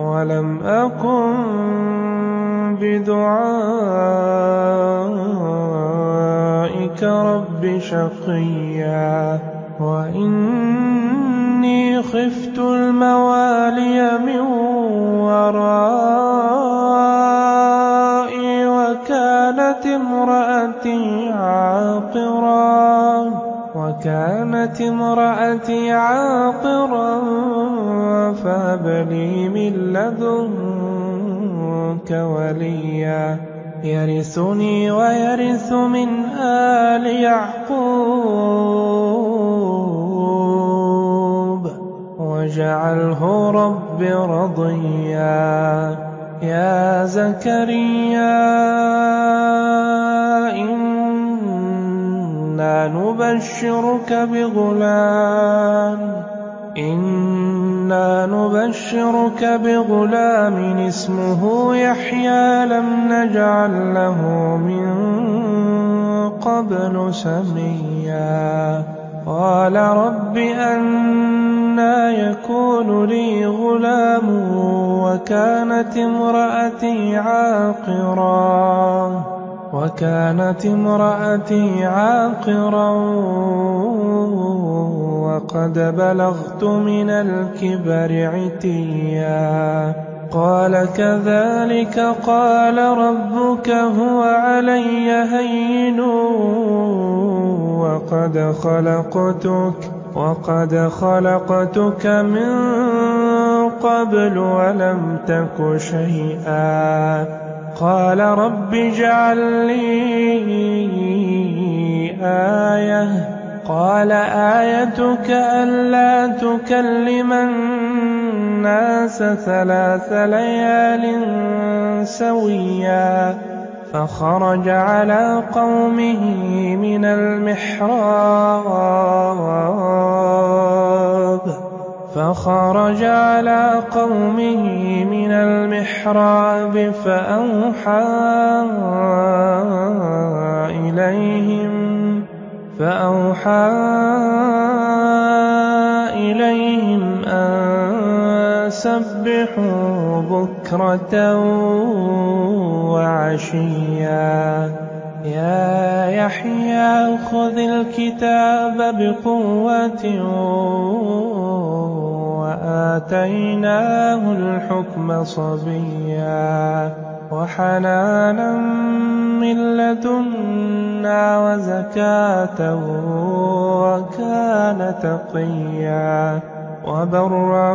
ولم أكن بدعائك رب شقيا وإني خفت الموالي من ورائي وكانت امرأتي عاقرا وكانت امرأتي عاقرا فهب لي من لدنك وليا. يرثني ويرث من آل يعقوب. واجعله رب رضيا. يا زكريا إنا نبشرك بغلام. إنا نبشرك بغلام اسمه يحيى لم نجعل له من قبل سميا. قال رب أنا يكون لي غلام وكانت امرأتي عاقرا. وكانت امرأتي عاقرا وقد بلغت من الكبر عتيا. قال كذلك قال ربك هو علي هين وقد خلقتك وقد خلقتك من قبل ولم تك شيئا. قال رب اجعل لي آية. قال آيتك ألا تكلم الناس ثلاث ليال سويا. فخرج على قومه من المحراب. فخرج على قومه من المحراب فأوحى إليهم فأوحى إليهم أن سبحوا بكرة وعشيا. يا يحيى خذ الكتاب بقوة وآتيناه الحكم صبيا وحنانا من لدنا وزكاة وكان تقيا وبرا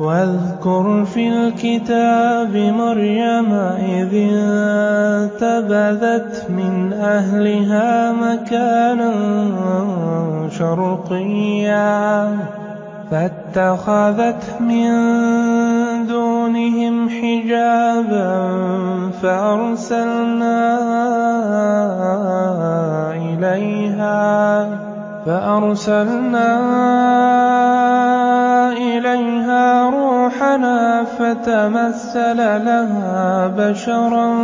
واذكر في الكتاب مريم إذ انتبذت من أهلها مكانا شرقيا فاتخذت من دونهم حجابا فأرسلنا إليها فأرسلنا إليها روحنا فتمثل لها بشرا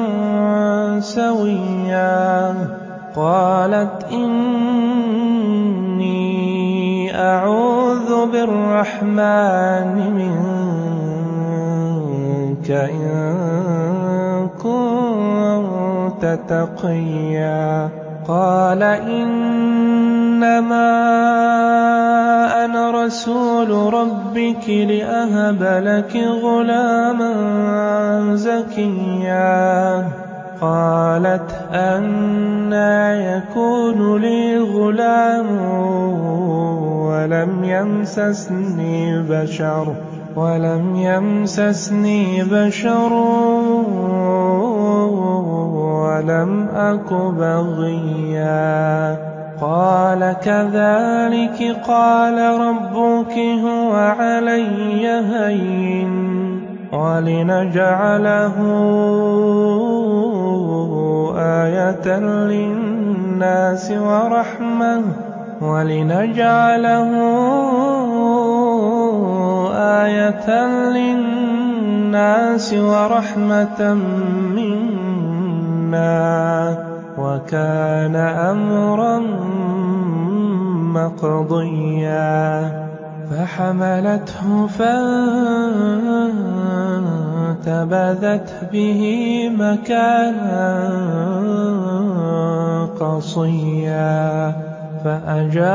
سويا. قالت إني أعوذ بالرحمن منك إن كنت تقيا. قال إنما أنا رسول ربك لأهب لك غلاما زكيا. قالت أنا يكون لي غلام ولم يمسسني بشر ولم يمسسني بشر ولم أك بغيا. قال كذلك قال ربك هو علي هين ولنجعله آية للناس ورحمة ولنجعله آية للناس ورحمة منا وكان أمرا مقضيا فحملته فانتبذت به مكانا قصيا فأجاءها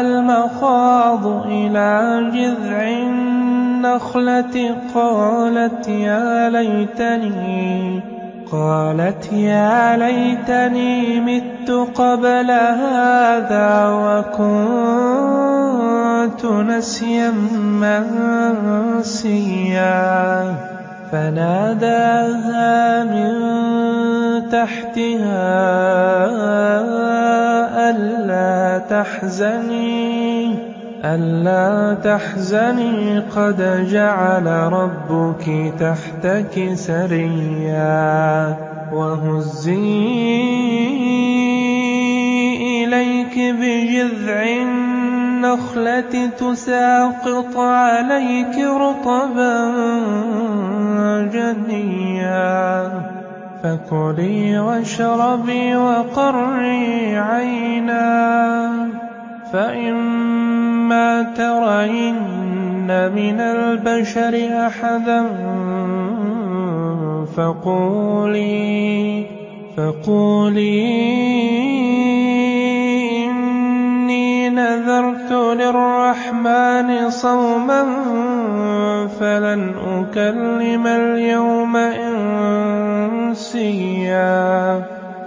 المخاض إلى جذع النخلة قالت يا ليتني قالت يا ليتني مت قبل هذا وكنت نسيا منسيا. فناداها من تحتها ألا تحزني. ألا تحزني قد جعل ربك تحتك سريا وهزي إليك بجذع النخلة تساقط عليك رطبا جنيا فكلي واشربي وقري عينا فإما ترين من البشر أحدا فقولي فقولي إني نذرت للرحمن صوما فلن أكلم اليوم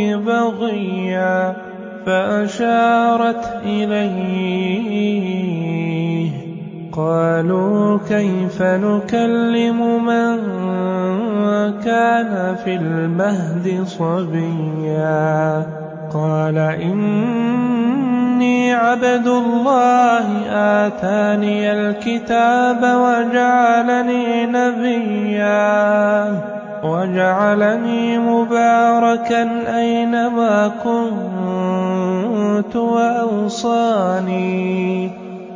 أمك بغيا فأشارت إليه. قالوا كيف نكلم من كان في المهد صبيا؟ قال إني عبد الله آتاني الكتاب وجعلني نبيا. وجعلني مباركا أينما كنت وأوصاني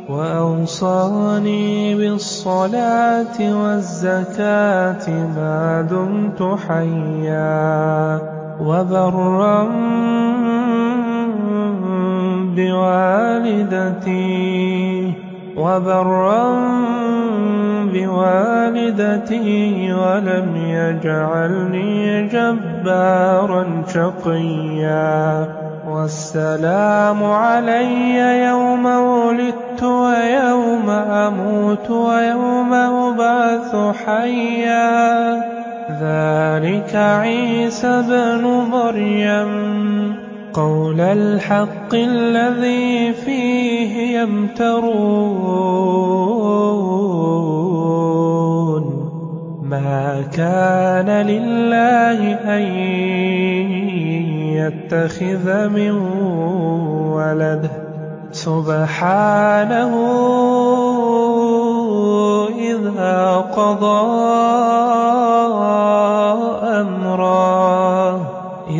وأوصاني بالصلاة والزكاة ما دمت حيا وبرا بوالدتي. وبرا بوالدتي ولم يجعلني جبارا شقيا. والسلام علي يوم ولدت ويوم أموت ويوم أبعث حيا. ذلك عيسى بن مريم. قول الحق الذي فيه يمترون. ما كان لله أن يتخذ من ولد سبحانه إذا قضى أمرا.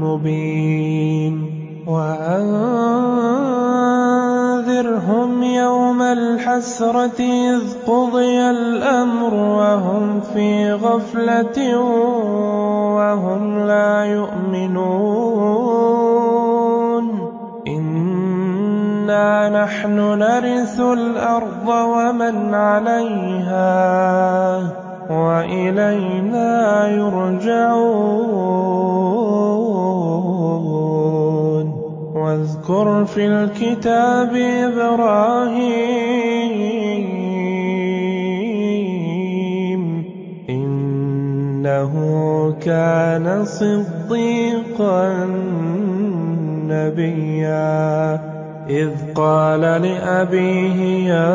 مبين وأنذرهم يوم الحسرة إذ قضي الأمر وهم في غفلة وهم لا يؤمنون إنا نحن نرث الأرض ومن عليها وإلينا يرجعون واذكر في الكتاب إبراهيم إنه كان صديقا نبيا إذ قال لأبيه يا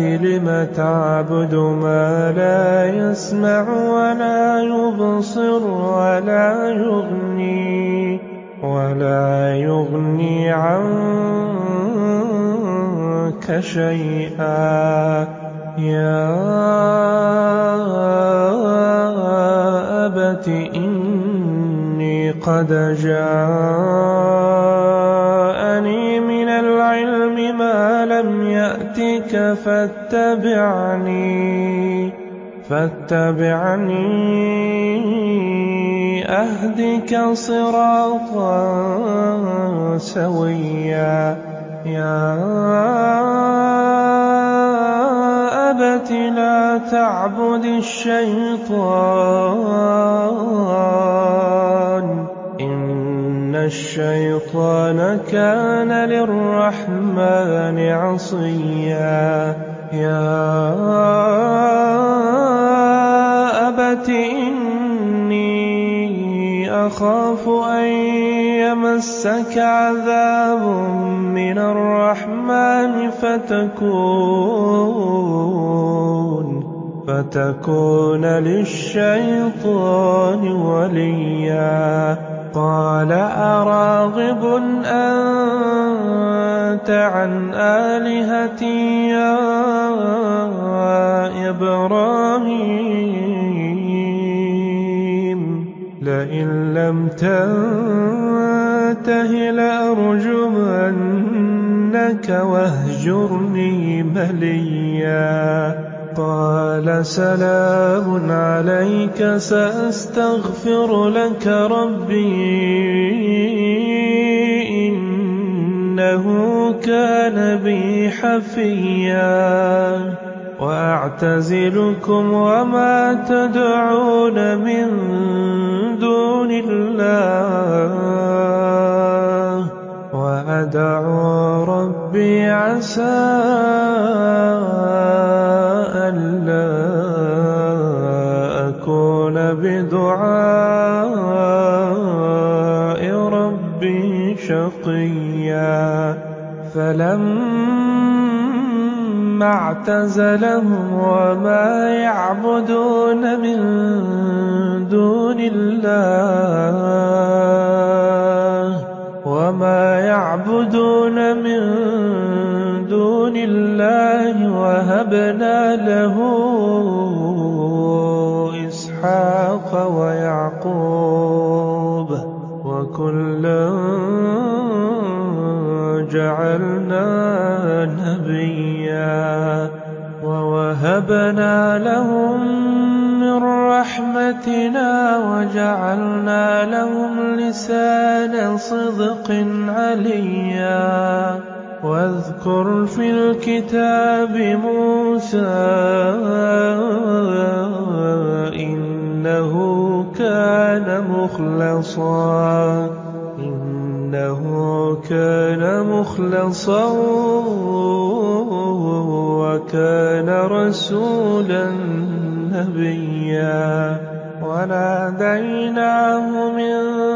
لم تعبد ما لا يسمع ولا يبصر ولا يغني ولا يغني عنك شيئا. يا أبت إني قد جاءني يأتك فاتبعني فاتبعني أهدك صراطا سويا. يا أبت لا تعبد الشيطان. الشيطان كان للرحمن عصيا. يا أبت إني أخاف أن يمسك عذاب من الرحمن فتكون فتكون للشيطان وليا. قال أراغب أنت عن آلهتي يا إبراهيم؟ لئن لم تنته لأرجمنك وأهجرني مليا. قال سلام عليك سأستغفر لك ربي إنه كان بي حفيا وأعتزلكم وما تدعون من دون الله وأدعو ربي عسى ألا أكون بدعاء ربي شقيا. فلما اعتزلهم وما يعبدون من دون الله وما يعبدون من لله الله وهبنا له إسحاق ويعقوب وكلا جعلنا نبيا ووهبنا لهم من رحمتنا وجعلنا لهم لسان صدق عليا وَاذْكُرْ فِي الْكِتَابِ مُوسَىٰ ۚ إِنَّهُ كَانَ مُخْلَصًا. وَكَانَ رَسُولًا نَّبِيًّا. وَنَادَيْنَاهُ مِن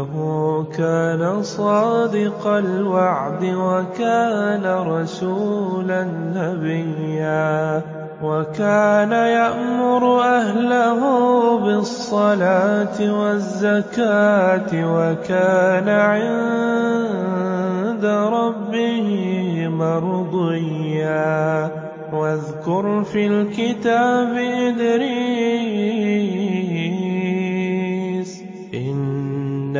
إِنَّهُ كَانَ صَادِقَ الْوَعْدِ وَكَانَ رَسُولًا نَّبِيًّا وَكَانَ يَأْمُرُ أَهْلَهُ بِالصَّلَاةِ وَالزَّكَاةِ وَكَانَ عِندَ رَبِّهِ مَرْضِيًّا. وَاذْكُرْ فِي الْكِتَابِ إِدْرِيسَ ۚ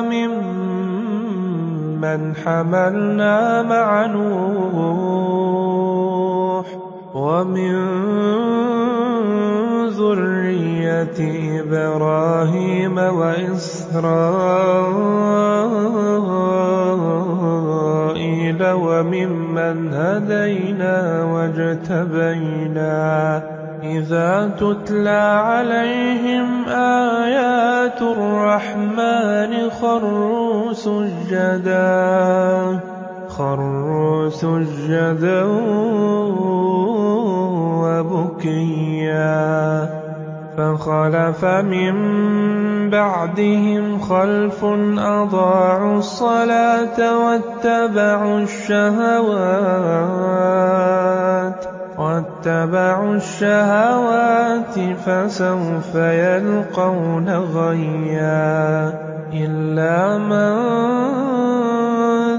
وَمِمَّنْ حَمَلْنَا مَعَ نُوحٍ وَمِن ذُرِّيَّةِ إِبْرَاهِيمَ وَإِسْرَائِيلَ وَمِمَّنْ هَدَيْنَا وَاجْتَبَيْنَا ۚ إِذَا تُتْلَىٰ عَلَيْهِمْ آيَاتُ الرَّحْمَٰنِ خَرُّوا سُجَّدًا وَبُكِيًّا ۚ. فَخَلَفَ مِن بَعْدِهِمْ خَلْفٌ أَضَاعُوا الصَّلَاةَ وَاتَّبَعُوا الشَّهَوَاتِ ۖ. فَسَوْفَ يَلْقَوْنَ غَيًّا إِلَّا مَن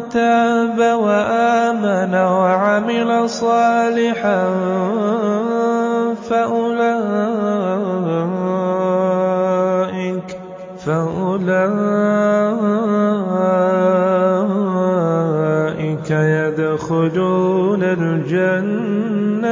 تَابَ وَآمَنَ وَعَمِلَ صَالِحًا فَأُولَٰئِكَ يَدْخُلُونَ الْجَنَّةَ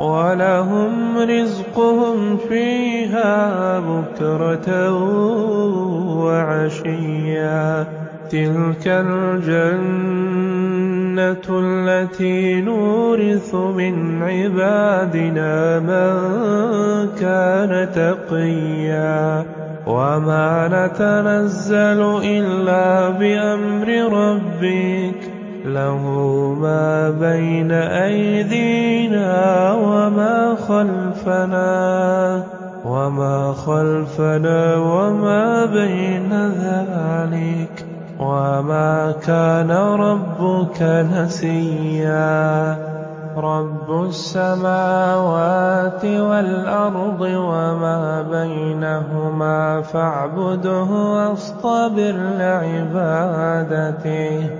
وَلَهُمْ رِزْقُهُمْ فِيهَا بُكْرَةً وَعَشِيًّا ۚ. تِلْكَ الْجَنَّةُ الَّتِي نُورِثُ مِنْ عِبَادِنَا مَن كَانَ تَقِيًّا. وَمَا نَتَنَزَّلُ إِلَّا بِأَمْرِ رَبِّكَ ۖ لَهُ مَا بَيْنَ أَيْدِينَا وَمَا خَلْفَنَا وَمَا بَيْنَ ذَٰلِكَ ۚ وَمَا كَانَ رَبُّكَ نَسِيًّا. رَّبُّ السَّمَاوَاتِ وَالْأَرْضِ وَمَا بَيْنَهُمَا فَاعْبُدْهُ وَاصْطَبِرْ لِعِبَادَتِهِ ۚ.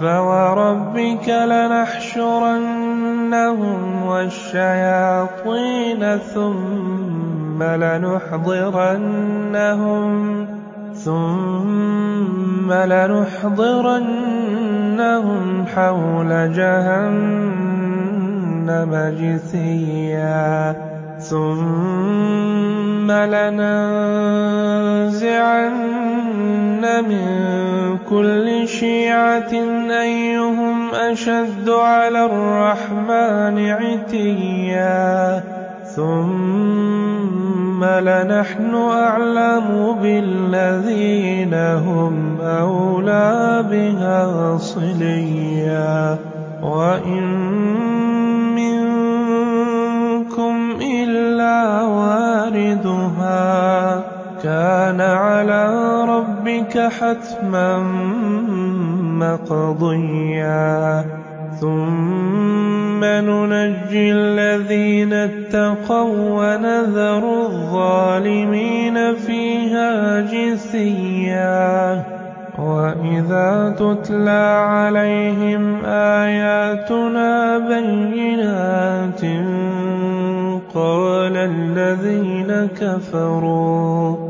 فوربك لنحشرنهم والشياطين ثم لنحضرنهم ثم لنحضرنهم حول جهنم جثيا ثم لننزعن من كل شيعة أيهم أشد على الرحمن عتيا. ثم لنحن أعلم بالذين هم أولى بها صليا. وإن منكم إلا واردها. كان على ربك حتما مقضيا. ثم ننجي الذين اتقوا ونذر الظالمين فيها جثيا. وإذا تتلى عليهم آياتنا بينات قال الذين كفروا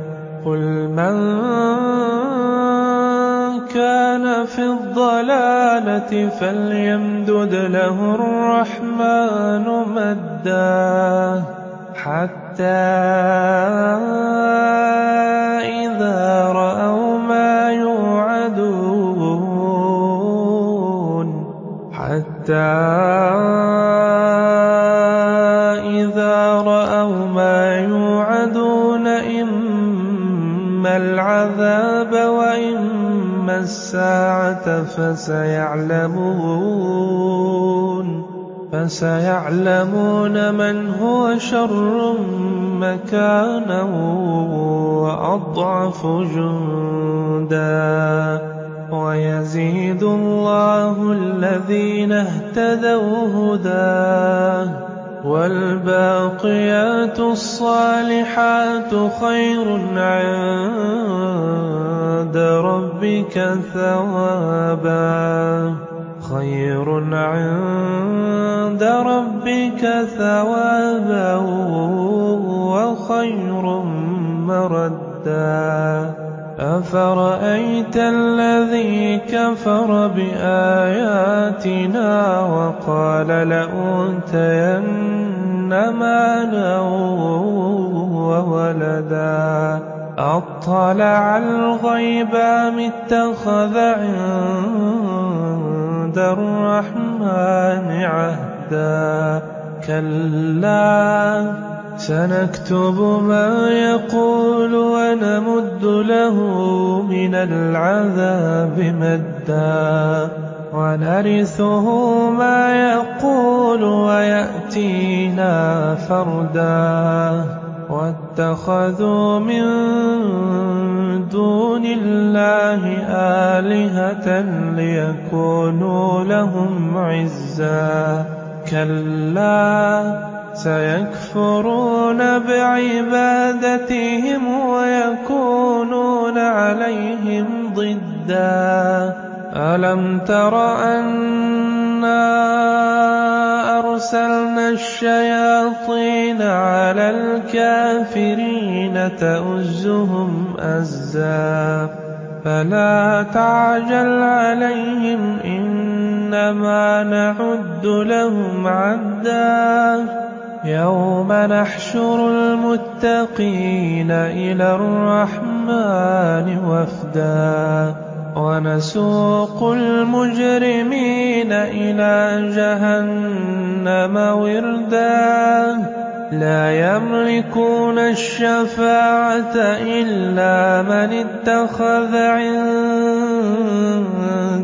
قل من كان في الضلالة فليمدد له الرحمن مدا حتى إذا رأوا ما يوعدون الساعة فسيعلمون فسيعلمون من هو شر مكانا وأضعف جندا. ويزيد الله الذين اهتدوا هداه. والباقيات الصالحات خير عند ربك ثوابا. خير عند ربك ثوابا وخير مردا. أفرأيت الذي كفر بآياتنا وقال لأوتين مالا وولدا. أطلع الغيب أم اتخذ عند الرحمن عهدا؟ كلا سنكتب ما يقول ونمد له من العذاب مدا. ونرثه ما يقول ويأتينا فردا. واتخذوا من دون الله آلهة ليكونوا لهم عزا. كلا سيكفرون بعبادتهم ويكونون عليهم ضدا. ألم تر أنا أرسلنا الشياطين على الكافرين تؤزهم أزا فلا تعجل عليهم إنما نعد لهم عدا يوم نحشر المتقين إلى الرحمن وفدا ونسوق المجرمين إلى جهنم وردا. لا يملكون الشفاعة إلا من اتخذ عند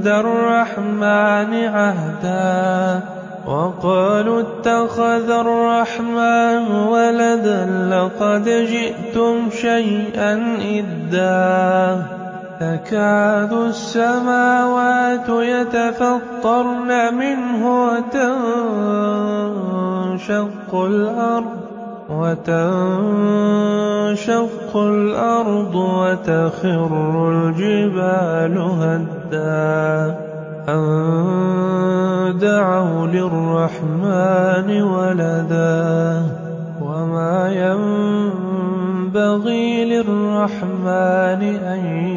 الرحمن عهدا. وقالوا اتخذ الرحمن ولدا لقد جئتم شيئا إدا. تكاد السماوات يتفطرن منه وتنشق الأرض وتنشق الأرض وتخر الجبال هدا أن دعوا للرحمن ولدا وما ينبغي للرحمن أن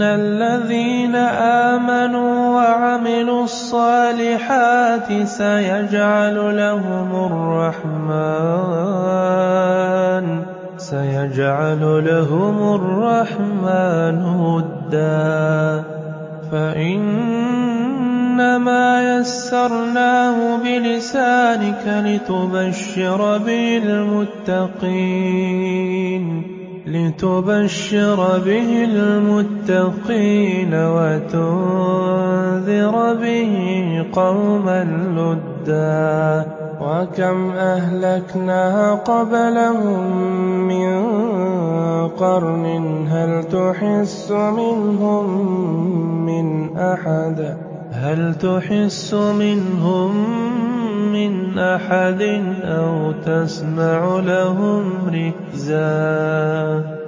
إن الذين آمنوا وعملوا الصالحات سيجعل لهم الرحمن سيجعل لهم الرحمن ودا فإنما يسرناه بلسانك لتبشر به المتقين لتبشر به المتقين وتنذر به قوما لدا وكم أهلكنا قبلهم من قرن هل تحس منهم من أحد؟ هل تحس منهم من أحد أو تسمع لهم ركزا؟